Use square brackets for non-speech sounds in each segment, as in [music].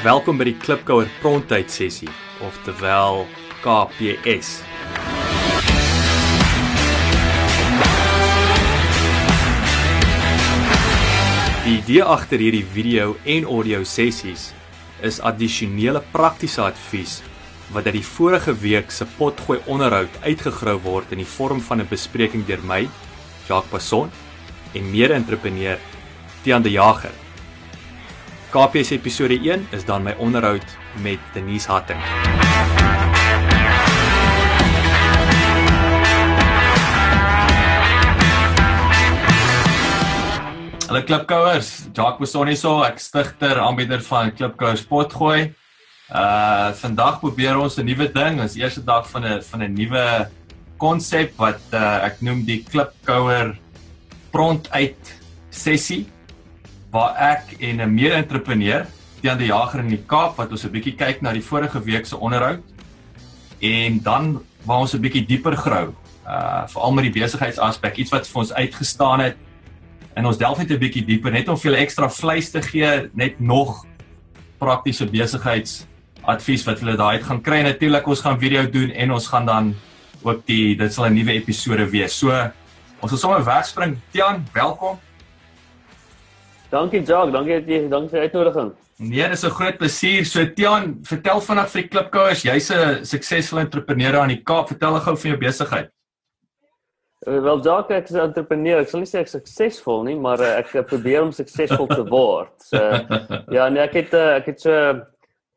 Welkom by die Klipkouer Pronttyd sessie, oftewel KPS. Die idee agter hierdie video en audio sessies is addisionele praktiese advies wat uit die vorige week se potgooi onderhoud uitgegrou word in die vorm van 'n bespreking deur my, Jacques Passon, en mede-entrepreneur Tiaan de Jager. KPS episode 1 is dan my onderhoud met Denise Hatting. Hallo klipkouers, Jacques Bosoni so, ek stigter aanbieder van Klipkouers Potgooi. Uh vandag probeer ons 'n nuwe ding, ons eerste dag van 'n van 'n nuwe konsep wat uh, ek noem die Klipkouer Pront uit sessie waar ek en 'n mede-entrepreneur, Tiaan de Jager in die Kaap wat ons 'n bietjie kyk na die vorige week se onderhoud en dan waar ons 'n bietjie dieper grou, uh veral met die besigheidsaspek, iets wat vir ons uitgestaan het en ons delf net 'n bietjie dieper net om vir julle ekstra vleis te gee, net nog praktiese besigheidsadvies wat julle daai uit gaan kry. Natuurlik ons gaan video doen en ons gaan dan ook die dit sal 'n nuwe episode wees. So ons sal sommer wegspring. Tian, welkom. Dankie Jacques, dankie dat jy dankie vir die uitnodiging. Nee, dis 'n groot plesier. So Tian, vertel vanaand vir die klipkouers, jy's 'n suksesvolle entrepreneur aan die Kaap. Vertel gou van jou besigheid. Uh, wel Jacques, ek is 'n entrepreneur. Ek sal nie sê ek suksesvol nie, maar uh, ek probeer om suksesvol te [laughs] word. So ja, nee, ek het uh, ek het so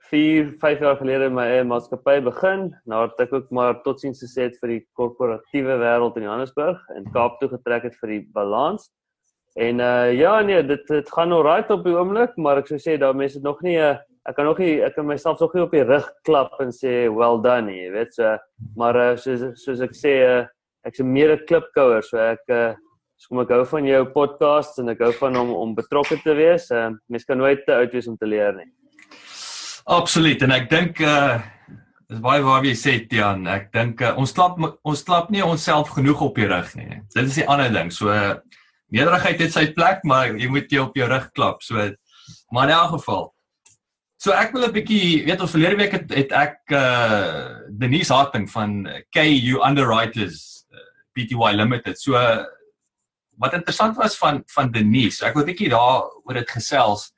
4, 5 jaar gelede my eie maatskappy begin, nadat ek ook maar totsiens gesê het vir die korporatiewe wêreld in Johannesburg en Kaap toe getrek het vir die balans. En uh ja nee, dit dit gaan nou right op die oomblik, maar ek sou sê daar mense nog nie uh, ek kan nog nie ek kan myself nog nie op die rug klap en sê well done nie, jy weet so. Maar uh soos soos ek sê uh ek's 'n meer klipkouer, so ek uh kom ek hou van jou podcast en ek hou van om om betrokke te wees. Uh mense kan nooit te oud wees om te leer nie. Absoluut en ek dink uh dis baie waar jy sê Tian, ek dink uh, ons klap ons klap nie onsself genoeg op die rug nie. Dit is die ander ding. So uh, nederigheid het sy plek, maar jy moet jy op jou rug klap. So maar in elk geval. So ek wil 'n bietjie, weet ons verlede week het, het ek uh Denise Harting van KU Underwriters uh, Pty Limited. So uh, wat interessant was van van Denise, ek wil 'n bietjie daar oor dit gesels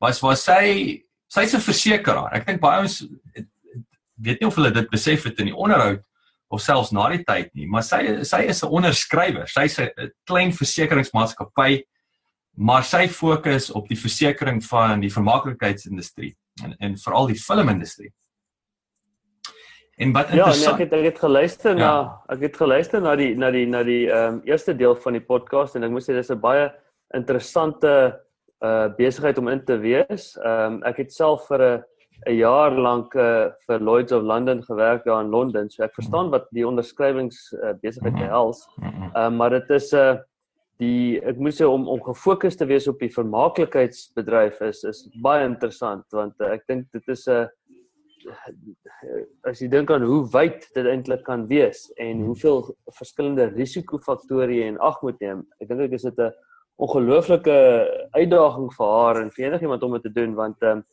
was waar sy sy's 'n versekeraar. Ek dink baie ons weet nie of hulle dit besef het in die onderhoud of selfs na die tyd nie, maar sy sy is 'n onderskrywer. Sy's 'n klein versekeringsmaatskappy, maar sy fokus op die versekering van die vermaaklikheidsindustrie en en veral die filmindustrie. En wat interessant Ja, nee, ek het ek het geluister ja. na ek het geluister na die na die na die ehm um, eerste deel van die podcast en ek moet sê dis 'n baie interessante uh besigheid om in te wees. Ehm um, ek het self vir 'n 'n jaar lank uh, vir Lloyd's of London gewerk daar in Londen. So ek verstaan wat die onderskrywings uh, besigheid behels. Uh, maar dit is 'n uh, die ek moet sê om om gefokus te wees op die vermaaklikheidsbedryf is is baie interessant want uh, ek dink dit is 'n uh, as jy dink aan hoe wyd dit eintlik kan wees en hoeveel verskillende risikofaktore jy in ag moet neem. Ek dink dit is dit 'n ongelooflike uitdaging vir haar en vir enigiemand om dit te doen want um,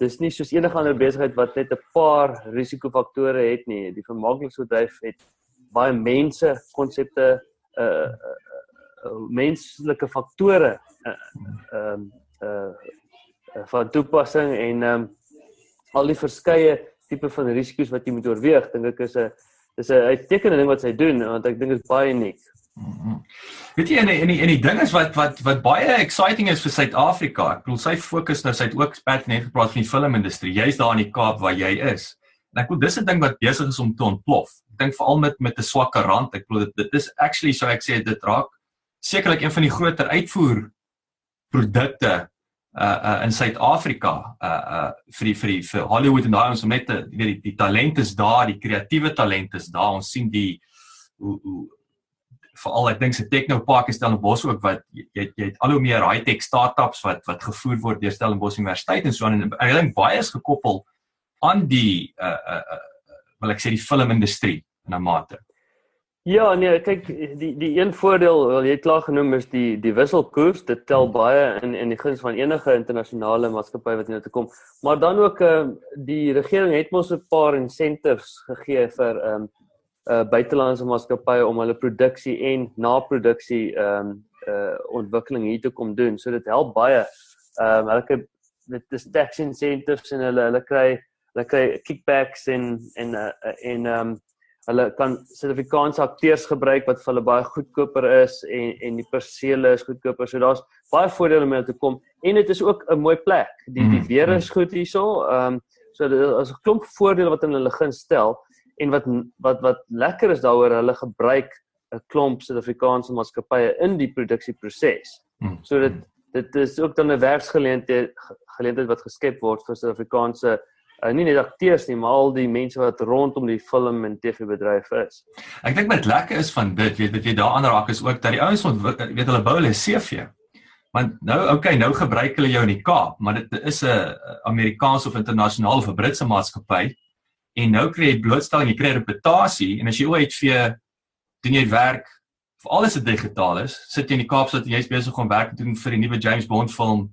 dis nie soos enige ander besigheid wat net 'n paar risikofaktore het nie. Die vermaaklikheidsbedryf het baie mense, konsepte, uh, uh, uh menslike faktore ehm uh, uh, uh, van toepassing en ehm um, al die verskeie tipe van risiko's wat jy moet oorweeg. Dink ek is 'n dis 'n uitstekende ding wat sy doen want ek dink dit is baie uniek. Mm -hmm. Weet jy en en die, en die ding is wat wat wat baie exciting is vir Suid-Afrika. Ek bedoel sy fokus nou sy het ook spat net gepraat van die filmindustrie. Jy's daar in die Kaap waar jy is. En ek bedoel dis 'n ding wat besig is om te ontplof. Ek dink veral met met 'n swakker rand. Ek bedoel dit, dit is actually so ek sê dit raak sekerlik een van die groter uitvoer produkte uh uh in Suid-Afrika uh uh vir die vir die vir Hollywood en daai ons te weet die, die talent is daar, die kreatiewe talent is daar. Ons sien die hoe hoe veral ek dink se Technopark is Stellenbosch ook wat jy jy het al hoe meer high-tech startups wat wat gevoer word deur Stellenbosch Universiteit en so aan en ek dink baie is gekoppel aan die uh uh, uh wil ek sê die filmindustrie in 'n mate. Ja, nee, kyk, die die een voordeel wat jy klaar genoem is die die wisselkoers. Dit tel baie in in die guns van enige internasionale maatskappy wat hier toe kom. Maar dan ook uh, die regering het mos 'n paar incentives gegee vir ehm um, uh buitelandse maatskappye om hulle produksie en naproduksie ehm um, uh ontwikkeling hier te kom doen. So dit help baie. Ehm um, hulle dit is tax incentives en hulle hulle kry hulle kry kickbacks en en uh, en ehm um, hulle kan Suid-Afrikaanse akteurs gebruik wat vir hulle baie goedkoper is en en die persele is goedkoper. So daar's baie voordele om te kom en dit is ook 'n mooi plek. Die die mhm, weer is mhm. goed hierso. Ehm um, so is 'n klomp voordele wat in hulle gun stel en wat wat wat lekker is daaroor hulle gebruik 'n klomp Suid-Afrikaanse maatskappye in die produksieproses. Mhm, so dit dit is ook dan 'n werksgeleentheid geleentheid wat geskep word vir Suid-Afrikaanse uh, nie net akteurs nie, maar al die mense wat rondom die film en TV bedryf is. Ek dink met lekker is van dit, weet wat jy daaraan raak is ook dat die ouens weet hulle bou hulle CV. Want nou okay, nou gebruik hulle jou in die Kaap, maar dit is 'n Amerikaanse of internasionale of 'n Britse maatskappy en nou kry jy blootstelling, jy kry reputasie en as jy ooit vir doen jy werk vir alles wat digitaal is, sit jy in die Kaap sodat jy's besig om werk te doen vir die nuwe James Bond film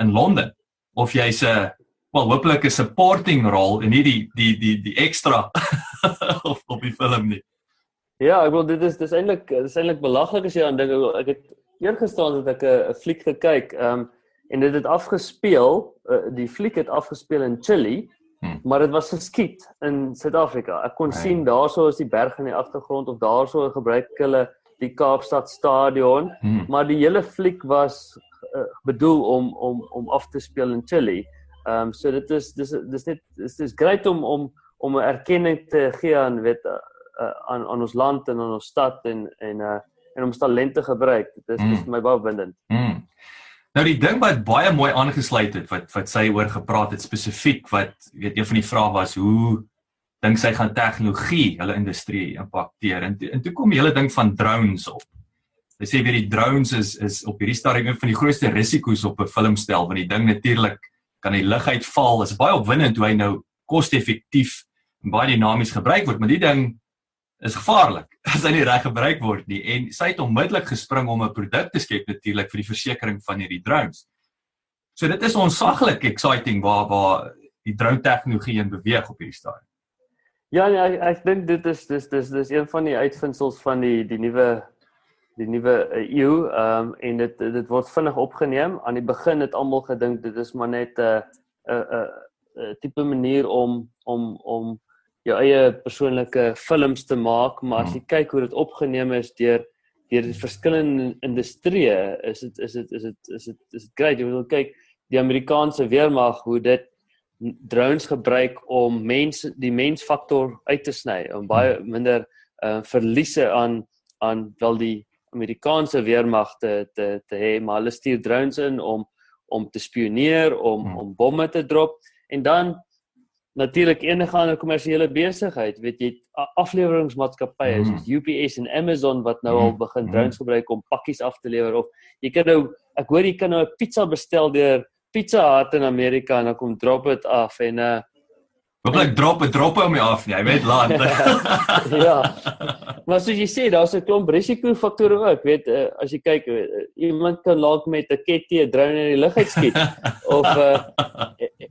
in Londen of jy's 'n wel hopelik 'n supporting rol en nie die die die die ekstra [laughs] of op die film nie. Ja, ek wil dit is dis eintlik dis eintlik belaglik as jy aan dink ek het eergister het ek 'n fliek gekyk um, en dit het afgespeel uh, die fliek het afgespeel in Chili hmm. maar dit was geskiet in Suid-Afrika. Ek kon nee. sien daarso is die berg in die agtergrond of daarso gebruik hulle die Kaapstad stadion hmm. maar die hele fliek was uh, bedoel om om om af te speel in Chili. Ehm um, so dit is dis dis net dis dis great om om om 'n erkenning te gee aan weet uh, uh, aan aan ons land en aan ons stad en en uh, en om ons talente gebruik. Dit is mm. dis my baie bindend. Mm. Nou die ding wat baie mooi aangesluit het wat wat sy oor gepraat het spesifiek wat weet een van die vrae was hoe dink sy gaan tegnologie hulle industrie impakteer en en toe kom die hele ding van drones op. Sy sê weer die drones is is op hierdie stadium een van die grootste risiko's op 'n filmstel want die ding natuurlik kan die lig uitval. Dit is baie opwindend hoe hy nou koste-effektief en baie dinamies gebruik word, maar die ding is gevaarlik [laughs] as hy nie reg gebruik word nie. En sy het onmiddellik gespring om 'n produk te skep natuurlik vir die versekerings van hierdie drones. So dit is onsaglik exciting waar waar die drone tegnologie in beweeg op hierdie stadium. Ja, nee, ek, ek dink dit is dis dis dis een van die uitvindsels van die die nuwe die nuwe uh, eeu ehm um, en dit dit word vinnig opgeneem. Aan die begin het almal gedink dit is maar net 'n 'n 'n tipe manier om om om jou eie persoonlike films te maak, maar as jy kyk hoe dit opgeneem is deur deur die verskillende industrieë, is dit is dit is dit is dit is dit great. Jy wil kyk die Amerikaanse weermag hoe dit drones gebruik om mense die mensfaktor uit te sny om baie minder uh, verliese aan aan wel die Amerikaanse weermag te te te hê, maar hulle stuur drones in om om te spioneer, om hmm. om bomme te drop en dan natuurlik enige ander kommersiële besigheid, weet jy, afleweringsmaatskappye hmm. soos UPS en Amazon wat nou al hmm. begin hmm. drones gebruik om pakkies af te lewer of jy kan nou ek hoor jy kan nou 'n pizza bestel deur Pizza Hut in Amerika en dan kom drop dit af en uh Wat ek drop, ek drop hom af, jy weet land. [laughs] ja. Maar soos jy sê, daar's 'n klomp risikofaktore ook, weet uh, as jy kyk, uh, iemand kan laat met 'n ketty 'n drone in die lug uitskiet [laughs] of uh,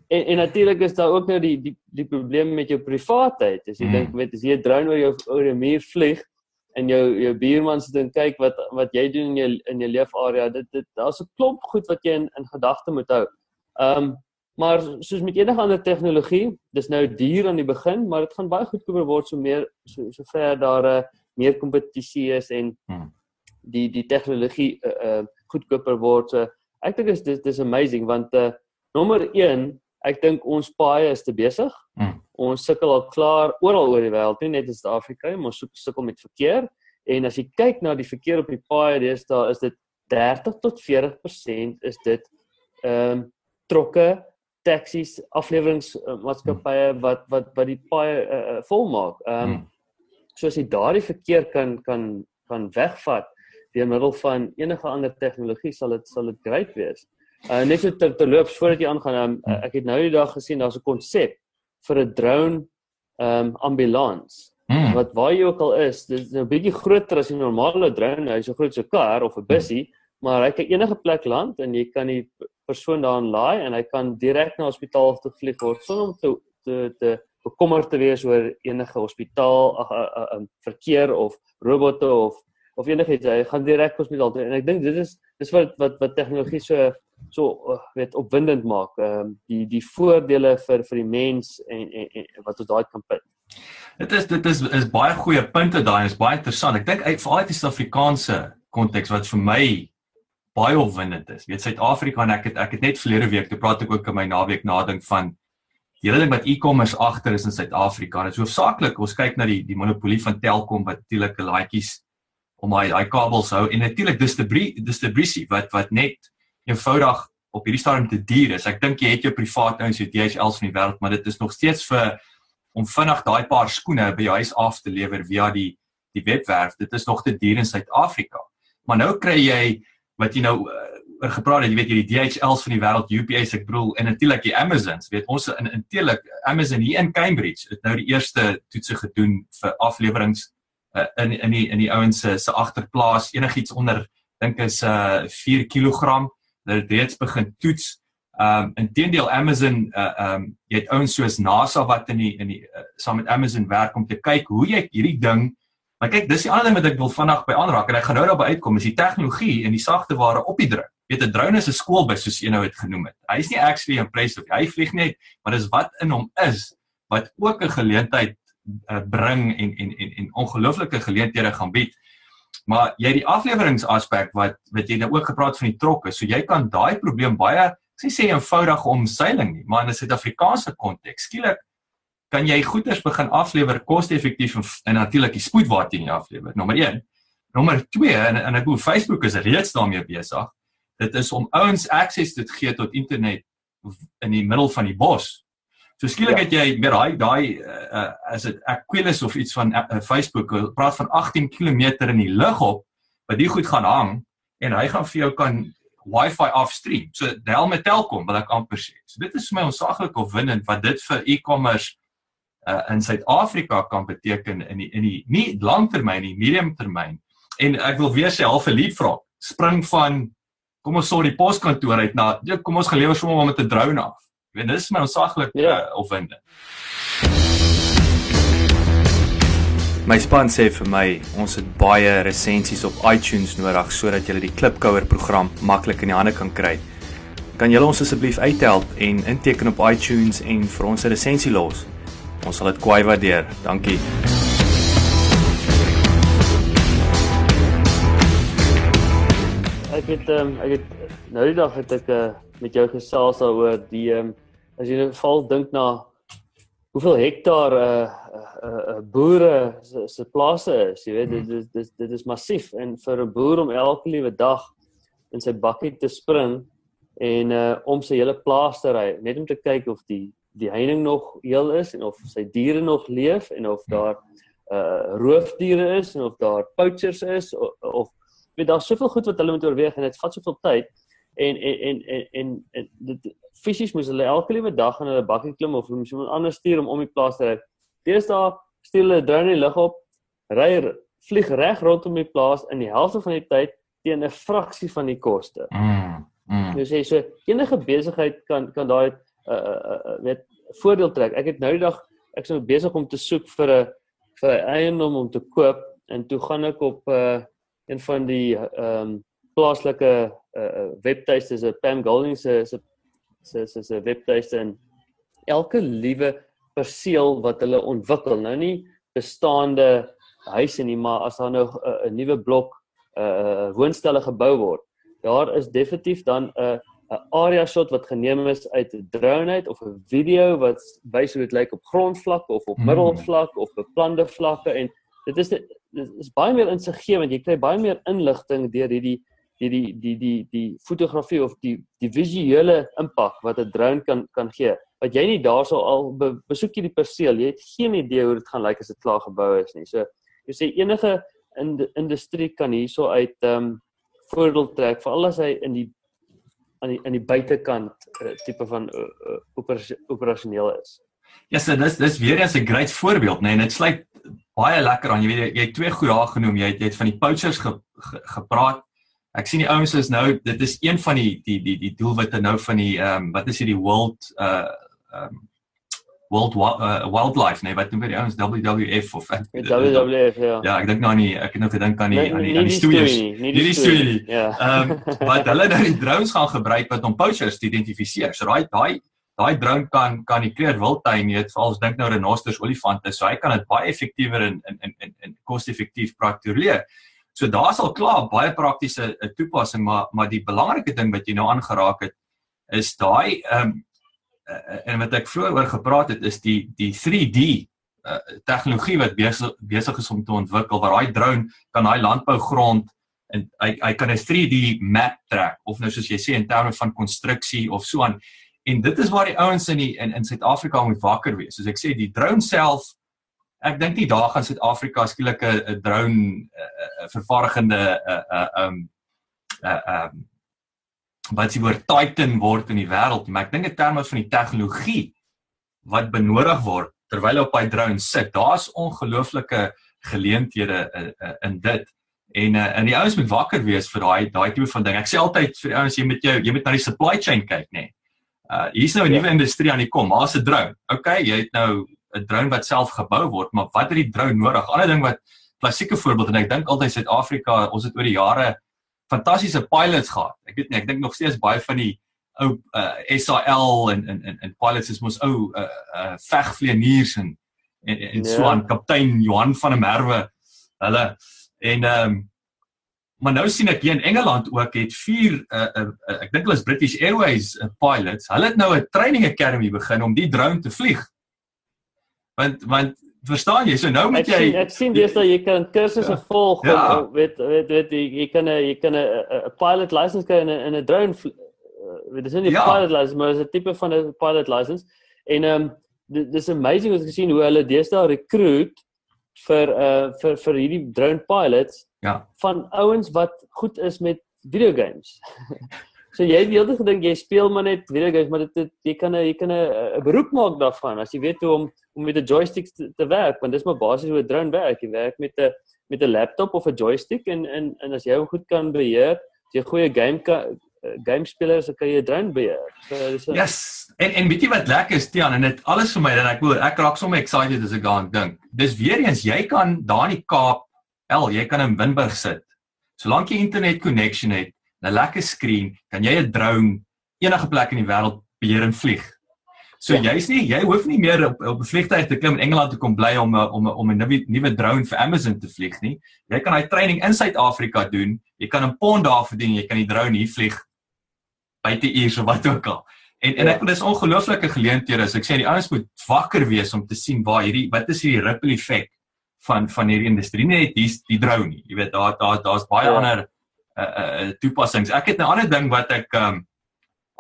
en, en natuurlik is daar ook nou die die die probleem met jou privaatheid. As jy mm. dink weet as jy 'n drone oor jou oor 'n muur vlieg en jou jou buurman sit en kyk wat wat jy doen in jou in jou leefarea, dit dit daar's 'n klomp goed wat jy in in gedagte moet hou. Ehm um, Maar soos met enige ander tegnologie, dis nou duur aan die begin, maar dit gaan baie goedkoper word so meer so sover daar 'n uh, eh, meer kompetisie is en hmm. die die tegnologie uh, uh goedkoper word. So ek dink dis dis amazing want uh nommer 1, ek dink ons paai is te besig. Hmm. Ons sukkel al klaar oral oor die wêreld, nie net in Suid-Afrika nie, ons sukkel met verkeer en as jy kyk na die verkeer op die paai, daar is dit 30 tot 40% is dit ehm um, trokke taksies afleweringsmaatskappye uh, wat wat wat die paai uh, uh, volmaak. Ehm um, hmm. so as jy daardie verkeer kan kan kan wegvat deur middel van enige ander tegnologie sal dit sal dit great wees. Uh net so ter, terloops voordat jy aangaan, um, hmm. ek het nou die dag gesien daar's 'n konsep vir 'n drone ehm um, ambulans Mm. Wat waar jy ook al is, dis 'n bietjie groter as 'n normale drone, hy's so groot so 'n kar of 'n bussie, mm. maar hy kan enige plek land en jy kan die persoon daarin laai en hy kan direk na hospitaal toe vlieg word sonder om te te, te bekommerd te wees oor enige hospitaal ag 'n verkeer of robotte of of enigiets. Hy gaan direk hospitaal toe en ek dink dit is dis wat wat wat tegnologie so so uh, weet opwindend maak. Ehm um, die die voordele vir vir die mens en en, en wat ons daai kan punt. Dit is dit is is baie goeie punte daai is baie interessant. Ek dink vir al die Suid-Afrikaanse konteks wat vir my baie opwindend is. Weet Suid-Afrika en ek het ek het net verlede week toe praat ek ook in my naweek nadink van die hele ding wat e-commerce agter is in Suid-Afrika. Dit is hoofsaaklik ons kyk na die die monopolie van Telkom wat natuurlik 'n laaitjies om hy daai kabels hou en natuurlik distribusie distribusie wat wat net eenvoudig op hierdie stadium te duur is. Ek dink jy het jou privaat ouens so DHL's van die wêreld, maar dit is nog steeds vir om vinnig daai paar skoene by jou huis af te lewer via die die webwerf. Dit is nog te duur in Suid-Afrika. Maar nou kry jy wat jy nou uh, gepraat het, jy weet jy die DHL's van die wêreld, UPS ek bedoel en natuurlik die Amazons. Weet ons in eintlik Amazon hier in Cambridge het nou die eerste toetse gedoen vir afleweringe uh, in in die in die ouens se se agterplaas enigiets onder dink is uh 4 kg dat dit reeds begin toets. Um inteendeel Amazon uh um jy het ouens soos NASA wat in die in die uh, saam met Amazon werk om te kyk hoe jy hierdie ding maar kyk dis die ander ding wat ek wil vinnig by aanraak en ek gaan nou daarby uitkom is die tegnologie en die sagte ware op die druk. Weet 'n drone is 'n skoolbus soos jy nou het genoem het. Hy is nie actually impressive. Hy vlieg net, maar dis wat in hom is wat ook 'n geleentheid uh, bring en en en en ongelooflike geleenthede gaan bied. Maar jy die afleweringsaspek wat wat jy nou ook gepraat van die trokke, so jy kan daai probleem baie sê sê eenvoudig omseiling nie, maar in 'n Suid-Afrikaanse konteks skielik kan jy goederes begin aflewer koste-effektief en, en natuurlik die spoed waarteen jy aflewer. Nommer 1. Nommer 2 en en ek glo Facebook is reeds daarmee besig. Dit is om ouens akses te gee tot internet in die middel van die bos. So skielik ja. het jy weer daai daai uh, as dit Aquilus of iets van uh, Facebook praat van 18 km in die lug op wat die goed gaan hang en hy gaan vir jou kan wifi afstream. So del met Telkom wil ek amper sê. So dit is vir my onsaaglik of winnend wat dit vir e-commerce uh, in Suid-Afrika kan beteken in die in die nie langtermyn nie, medium termyn. En ek wil weer sê half 'n lead vra. Spring van kom ons sorg die poskantoor uit na ja, kom ons gelewer sommer met 'n drone af. Ek weet dis my onsaglik ja. uh, opwinde. My span sê vir my ons het baie resensies op iTunes nodig sodat jy die Klipkouer program maklik in die hande kan kry. Kan julle ons asseblief uithelp en inteken op iTunes en vir ons 'n resensie los? Ons sal dit kwai waardeer. Dankie. Ek het um, ek het nou die dag het ek 'n uh, met jou gesels daaroor die um, as jy in geval dink na hoeveel hektaar uh uh, uh boere se, se plase is, jy weet dit dit dit, dit is massief en vir 'n boer om elke liewe dag in sy bakkie te spring en uh om sy hele plaas te ry net om te kyk of die die heining nog heel is en of sy diere nog leef en of daar uh roofdiere is en of daar poachers is of, of weet daar's soveel goed wat hulle moet oorweeg en dit vat soveel tyd en en en en en, en dit fisies moes hulle elke liewe dag in hulle bakkie klim of moes iemand anders stuur om om die plaas te ry. Deesdae stuur hulle drone lig op, ry vlieg reg rondom die plaas in die helfte van die tyd teen 'n fraksie van die koste. Mm. mm. Jy sê enige besigheid kan kan daai uh, uh, weet voordeel trek. Ek het nou die dag ek is nou besig om te soek vir 'n vir 'n eiendom om te koop en toe gaan ek op uh, een van die ehm um, plaaslike uh, webtuiste is 'n Pam Golding se se se se se webtuiste en elke liewe perseel wat hulle ontwikkel nou nie bestaande huise nie maar as daar nou 'n uh, nuwe blok uh woonstelle gebou word daar is definitief dan 'n uh, 'n area shot wat geneem is uit 'n drone uit of 'n video wat wys hoe dit lyk op grondvlak of op hmm. middelvlak of beplande vlakke en dit is dit is baie meer insiggewend jy kry baie meer inligting deur hierdie die die die die die fotografie of die die visuele impak wat 'n drone kan kan gee. Wat jy nie daarso al be, besoek jy die perseel, jy het geen idee hoe dit gaan lyk as dit klaar gebou is nie. So jy sê enige in industrie kan hierso uit ehm um, voordeel trek veral as hy in die aan die in die buitekant uh, tipe van uh, uh, operasioneel is. Ja, yes, so dis dis weer eens 'n great voorbeeld, nê, nee, en dit sluit baie lekker aan. Jy weet jy het twee goed daar genoem. Jy het, jy het van die poachers ge, ge, gepraat. Ek sien die ouens is nou dit is een van die die die die doelwitte nou van die ehm um, wat is hierdie world uh ehm um, World uh, Wildlife nee wat noem die ouens WWF of WWF ja. Ja, ek dink nou nie ek het nou gedink aan die aan die aan die stories. Nie die stories. Ja. Ehm wat hulle nou die drones gaan gebruik wat om poachers te identifiseer. So daai daai daai drone kan kan die kleur wildtuin net veral as dink nou renosters, olifante, so hy kan dit baie effektiewer in in in in koste-effektief patrolleer. So daar's al klaar baie praktiese uh, toepassing, maar maar die belangrike ding wat jy nou aangeraak het is daai ehm um, en wat ek vroeër oor gepraat het is die die 3D uh, tegnologie wat besig is om te ontwikkel waar daai drone kan daai landbougrond en hy hy kan 'n 3D map trek of nou soos jy sê in terme van konstruksie of so aan. En dit is waar die ouens in die in in Suid-Afrika moet wakker wees. Soos ek sê die drone self ek dink nie daar gaan Suid-Afrika skielik 'n drone 'n vervaardigende 'n 'n 'n 'n 'n wat sie word titan word in die wêreld, maar ek dink in terme van die tegnologie wat benodig word terwyl op hy drone sit, daar's ongelooflike geleenthede in, uh, uh, in dit. En uh, en die ouens moet wakker wees vir daai daai tipe van ding. Ek sê altyd vir die ouens jy moet jou jy moet na die supply chain kyk, nê. Nee. Uh hier's nou 'n ja. nuwe industrie aan die kom. Daar's 'n drone. OK, jy het nou 'n drone wat self gebou word, maar wat het die drone nodig? Ander ding wat klassieke voorbeeld en ek dink altyd Suid-Afrika, ons het oor die jare fantastiese pilots gehad. Ek weet nie, ek dink nog steeds baie van die ou uh, SAL en en en en pilots is mos ou uh, uh, vegvlieëniers en en, en yeah. so ja. aan kaptein Johan van der Merwe. Hulle en ehm um, maar nou sien ek hier in Engeland ook het vier uh, uh, uh, ek dink hulle is British Airways uh, pilots. Hulle het nou 'n training academy begin om die drone te vlieg. Want want verstaan jy? So nou moet jy Ek sien dis dat jy kan kursusse ja. volg ja. en weet weet weet jy, jy kan 'n jy kan 'n pilot license kry in 'n in 'n drone weet dis nie 'n ja. pilot license maar is 'n tipe van 'n pilot license en ehm um, dis amazing om te sien hoe hulle deesdae recruit vir uh vir vir hierdie drone pilots ja van ouens wat goed is met video games. [laughs] So jy het heeltyd gedink jy speel maar net video games, maar dit jy kan 'n jy kan 'n beroep maak daarvan as jy weet hoe om om met 'n joystick te, te werk, want dis maar basies hoe 'n drone werk. Jy werk met 'n met 'n laptop of 'n joystick en en en as jy hom goed kan beheer, as jy goeie game kan game spelers kan jy 'n drone beheer. So dis a... Yes. En en weet jy wat lekker is Tian en dit alles vir my dan ek hoor ek raak sommer excited as ek gaan dink. Dis weer eens jy kan daar in die Kaap, el, jy kan in Winburg sit. Solank jy internet connection het 'n lekker skerm, kan jy 'n drone enige plek in die wêreld beheer en vlieg. So ja. jy's nie jy hoef nie meer op op 'n vliegtuig te klim in Engeland te kom bly om om om 'n nuwe nuwe drone vir Amazon te vlieg nie. Jy kan daai training in Suid-Afrika doen. Jy kan 'n pond daar verdien. Jy kan die drone hier vlieg buite uur of wat ook al. En en ja. ek dis ongelooflike geleenthede. So ek sê die ouens moet wakker wees om te sien waar hierdie wat is hierdie ripple effek van van hierdie industrie net die die drone nie. Jy weet daar daar daar's baie ja. ander uh, uh toepassings. Ek het 'n ander ding wat ek um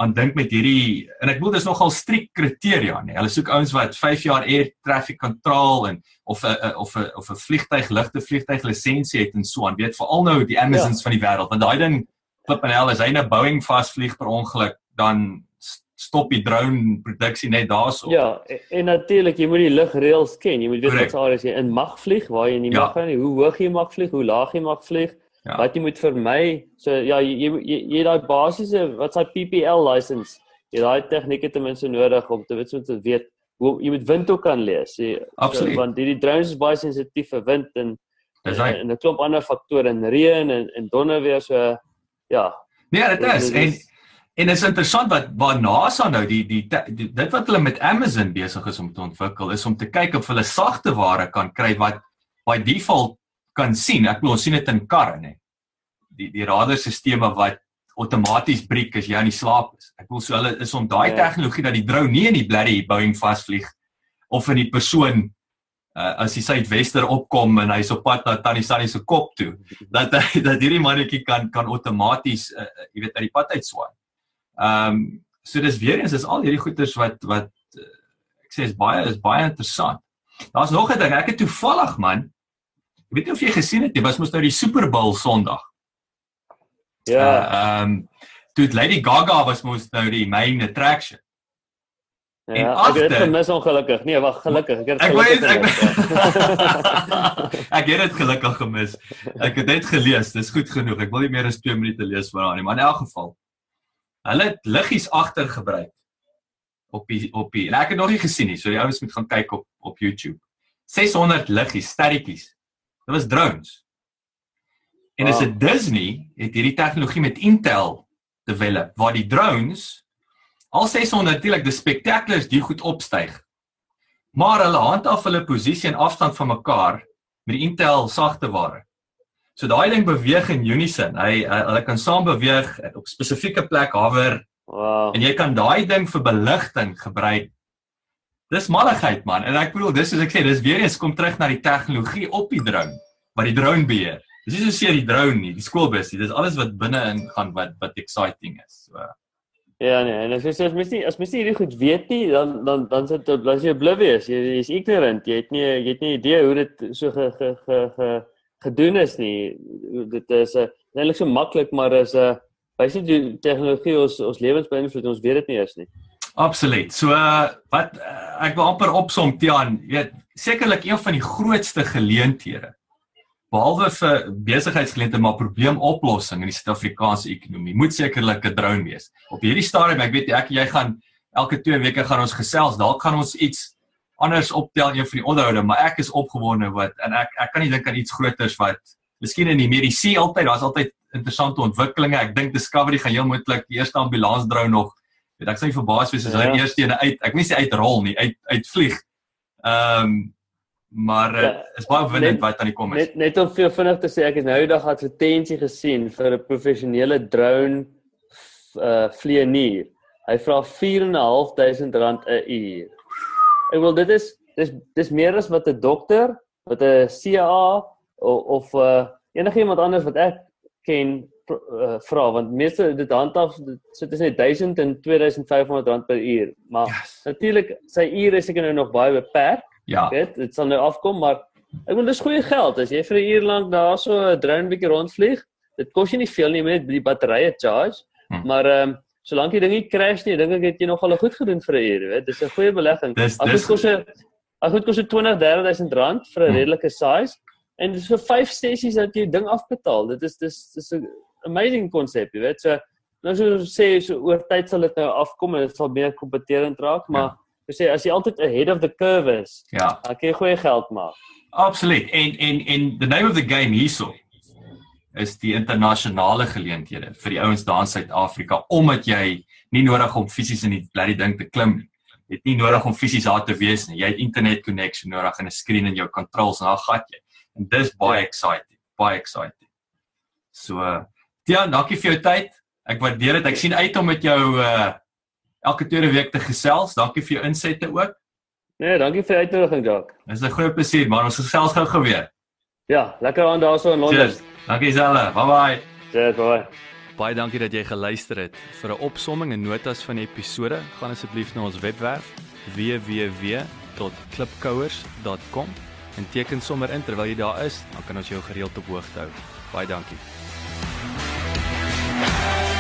aan dink met hierdie en ek bedoel dis nogal strik kriteria nê. Hulle soek ouens wat 5 jaar air traffic control en of 'n of 'n of 'n vliegtyg ligte vliegtyg lisensie het en so aan. Weet veral nou die Amazons ja. van die wêreld want daai ding klip en hel as hy 'n Boeing vasvlieg per ongeluk dan stop die drone produksie net daarso. Ja, en, en natuurlik jy moet die lugreëls ken. Jy moet weet wat areas jy in mag vlieg, waar jy nie ja. mag gaan nie, hoe hoog jy mag vlieg, hoe laag jy mag vlieg. Ja. Wat jy moet vermy, so ja, jy jy jy daai basiese wat sy PPL license, jy daai tegnieke ten minste nodig om te weet so te weet hoe jy met wind ook kan lees. Jy, Absoluut. So, want hierdie drones is baie sensitief vir wind en en 'n klomp ander faktore en reën en en donder weer so ja. Nee, dit is en en dit is interessant wat waar NASA nou die, die die dit wat hulle met Amazon besig is om te ontwikkel is om te kyk of hulle sagte ware kan kry wat by default kan sien. Ek bedoel ons sien dit in karre nê. Die die radarstelsels wat outomaties breek as jy aan die slaap is. Ek bedoel so hulle is om daai ja. tegnologie dat die drone nie in die blerrie Boeing vasvlieg of in die persoon uh, as die suidwester opkom en hy's op pad na Tannie Sunny se kop toe dat [laughs] dat hierdie mannetjie kan kan outomaties uh, jy weet uit die pad uitswaai. Ehm um, so dis weer eens is al hierdie goeters wat wat uh, ek sê is baie is baie interessant. Daar's nog 'n ding, ek het toevallig man Ek weet nie of jy gesien het nie, was mos nou die Super Bowl Sondag. Ja. Ehm uh, um, toe Lady Gaga was mos nou die main attraction. Ja, ek het dit gemis ongelukkig. Nee, wag, gelukkig. Ek het gelukkig. Ek weet ek ek het dit gelukkig gemis. Ek het dit gelees. Dis goed genoeg. Ek wil nie meer as 2 minute lees vir haar nie, maar in elk geval. Hulle het liggies agter gebruik op die op die. En ek het nog nie gesien nie, so die ouens moet gaan kyk op op YouTube. 600 liggies, sterretjies. Dit was drones. En wow. as 'n Disney het hierdie tegnologie met Intel develop waar die drones Al 600 natuurlik die spectaculars die goed opstyg. Maar hulle handhaaf hulle posisie en afstand van mekaar met die Intel sagte ware. So daai ding beweeg in unison. Hy hulle kan saam beweeg op spesifieke plek hover. Wow. En jy kan daai ding vir beligting gebruik. Dis malligheid man. En ek bedoel dis soos ek sê, dis weer eens kom terug na die tegnologie op die drone wat die drone beheer. Dis nie so seer die drone nie, die skoolbus nie. Dis alles wat binne in gaan wat wat exciting is. So Ja nee, en as jy sê as mens nie as mens nie hierdie goed weet nie, dan dan dan sit dit dan jy oblivious. Jy is ignorant. Jy het nie jy het nie idee hoe dit so ge ge ge, ge gedoen is nie. Dit is 'n eintlik so maklik, maar is 'n uh, baie die tegnologie ons ons lewens beïnvloed. Ons weet dit nie eers nie. Absoluut. So uh, wat uh, ek wil amper opsom Tian, weet sekerlik een van die grootste geleenthede behalwe vir besigheidsklente maar probleemoplossing in die Suid-Afrikaanse ekonomie moet sekerlik 'n drone wees. Op hierdie stadium, ek weet ek jy gaan elke 2 weke gaan ons gesels, dalk gaan ons iets anders optel een van die onderhoude, maar ek is opgewonde wat en ek ek kan nie dink aan iets groters wat miskien in die mediese altyd, daar's altyd interessante ontwikkelinge. Ek dink Discovery gaan heel moontlik die eerste ambulans drone nog. Weet ek sê vir baas wees as hy ja. eers teen uit, ek wil nie sê uitrol nie, uit uitvlieg. Ehm um, maar ja, is baie opwindend wat aan die kom is. Net net om veel vinnig te sê, ek het nou die dag advertensie gesien vir 'n professionele drone uh vlieënier. Hy vra 4.500 rand 'n uur. Ek wil dit is dis dis meer as wat 'n dokter, wat 'n CA of, of uh enigiemand anders wat ek ken uh, vra want meeste dit handhaaf sit net 1000 en 2500 rand per uur. Maar yes. natuurlik sy ure is seker nou nog baie beperk. Ja. Weet, dit sal nou afkom, maar ek wil dis goeie geld as jy vir 'n uur lank daar so 'n drone bietjie rondvlieg. Dit kos jy nie veel nie met die batterye charge, hm. maar ehm um, solank die ding nie crash nie, dink ek het jy nog al goed gedoen vir 'n uur, weet. Dis 'n goeie belegging. As dit kos 'n as dit kos 'n 20 30000 rand vir 'n hm. redelike size en dis vir 5 sessies dat jy ding afbetaal. Dit is dis dis 'n amazing konsep, jy weet. So nou so sê so oor tyd sal dit nou afkom en dit sal meer kompeterend raak, maar ja Ek sê as jy altyd ahead of the curve is, ja. dan kan jy goeie geld maak. Absoluut. En en en the name of the game hierso is die internasionale geleenthede vir die ouens daar in Suid-Afrika omdat jy nie nodig om fisies in die bloody ding te klim nie. Jy het nie nodig om fisies daar te wees nie. Jy het internet connection nodig en 'n skerm in jou controls en dan gat jy. En dis baie ja. exciting, baie exciting. So, ja, dankie vir jou tyd. Ek waardeer dit. Ek sien uit om met jou uh elke tweede week te gesels. Dankie vir jou insette ook. Nee, dankie vir die uitnodiging, Jacques. Dit is 'n groot plesier, maar ons gesels gou geweer. Ja, lekker aan daarso in Londen. Cheers. Dankie Zelle. Bye bye. Cheers, bye. Baie dankie dat jy geluister het. Vir 'n opsomming en notas van die episode, gaan asseblief na ons webwerf www.klipkouers.com en teken sommer in terwyl jy daar is, dan kan ons jou gereeld op hoogte hou. Baie dankie. Bye.